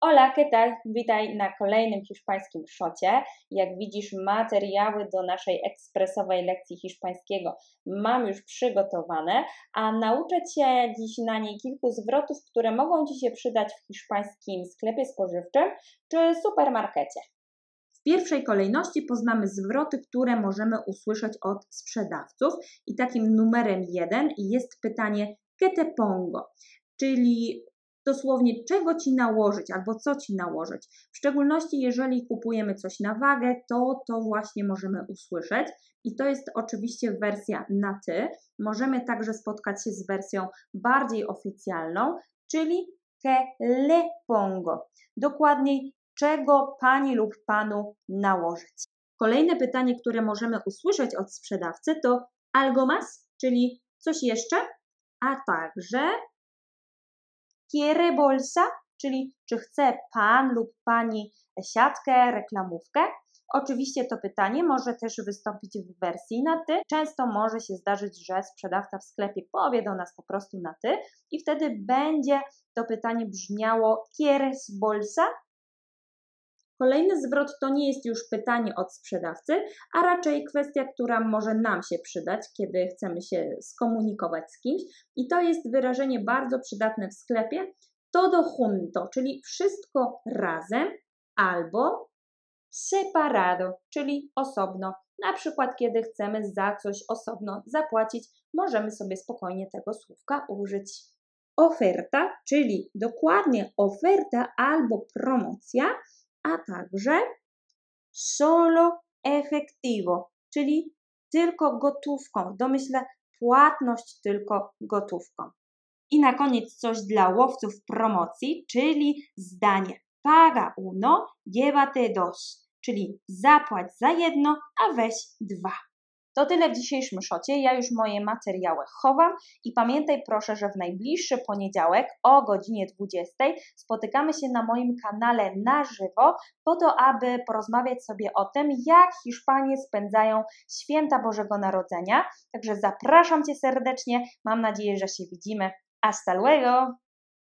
Hola, ¿qué tal? Witaj na kolejnym hiszpańskim szocie. Jak widzisz, materiały do naszej ekspresowej lekcji hiszpańskiego mam już przygotowane, a nauczę Cię dziś na niej kilku zwrotów, które mogą Ci się przydać w hiszpańskim sklepie spożywczym czy supermarkecie. W pierwszej kolejności poznamy zwroty, które możemy usłyszeć od sprzedawców i takim numerem jeden jest pytanie ¿qué te pongo? Czyli dosłownie czego ci nałożyć albo co ci nałożyć. W szczególności jeżeli kupujemy coś na wagę, to to właśnie możemy usłyszeć i to jest oczywiście wersja na ty. Możemy także spotkać się z wersją bardziej oficjalną, czyli que le pongo. Dokładniej, czego pani lub panu nałożyć. Kolejne pytanie, które możemy usłyszeć od sprzedawcy to algo más, czyli coś jeszcze, a także quiere bolsa, czyli czy chce pan lub pani siatkę, reklamówkę. Oczywiście to pytanie może też wystąpić w wersji na ty. Często może się zdarzyć, że sprzedawca w sklepie powie do nas po prostu na ty i wtedy będzie to pytanie brzmiało quieres bolsa? Kolejny zwrot to nie jest już pytanie od sprzedawcy, a raczej kwestia, która może nam się przydać, kiedy chcemy się skomunikować z kimś. I to jest wyrażenie bardzo przydatne w sklepie todo junto, czyli wszystko razem, albo separado, czyli osobno. Na przykład, kiedy chcemy za coś osobno zapłacić, możemy sobie spokojnie tego słówka użyć. Oferta, czyli dokładnie oferta albo promocja, a także solo efectivo, czyli tylko gotówką. W domyśle płatność tylko gotówką. I na koniec coś dla łowców promocji, czyli zdanie paga uno, llévate dos, czyli zapłać za jedno, a weź dwa. To tyle w dzisiejszym szocie. Ja już moje materiały chowam i pamiętaj proszę, że w najbliższy poniedziałek o godzinie 20 spotykamy się na moim kanale na żywo po to, aby porozmawiać sobie o tym, jak Hiszpanie spędzają święta Bożego Narodzenia. Także zapraszam Cię serdecznie. Mam nadzieję, że się widzimy. Hasta luego!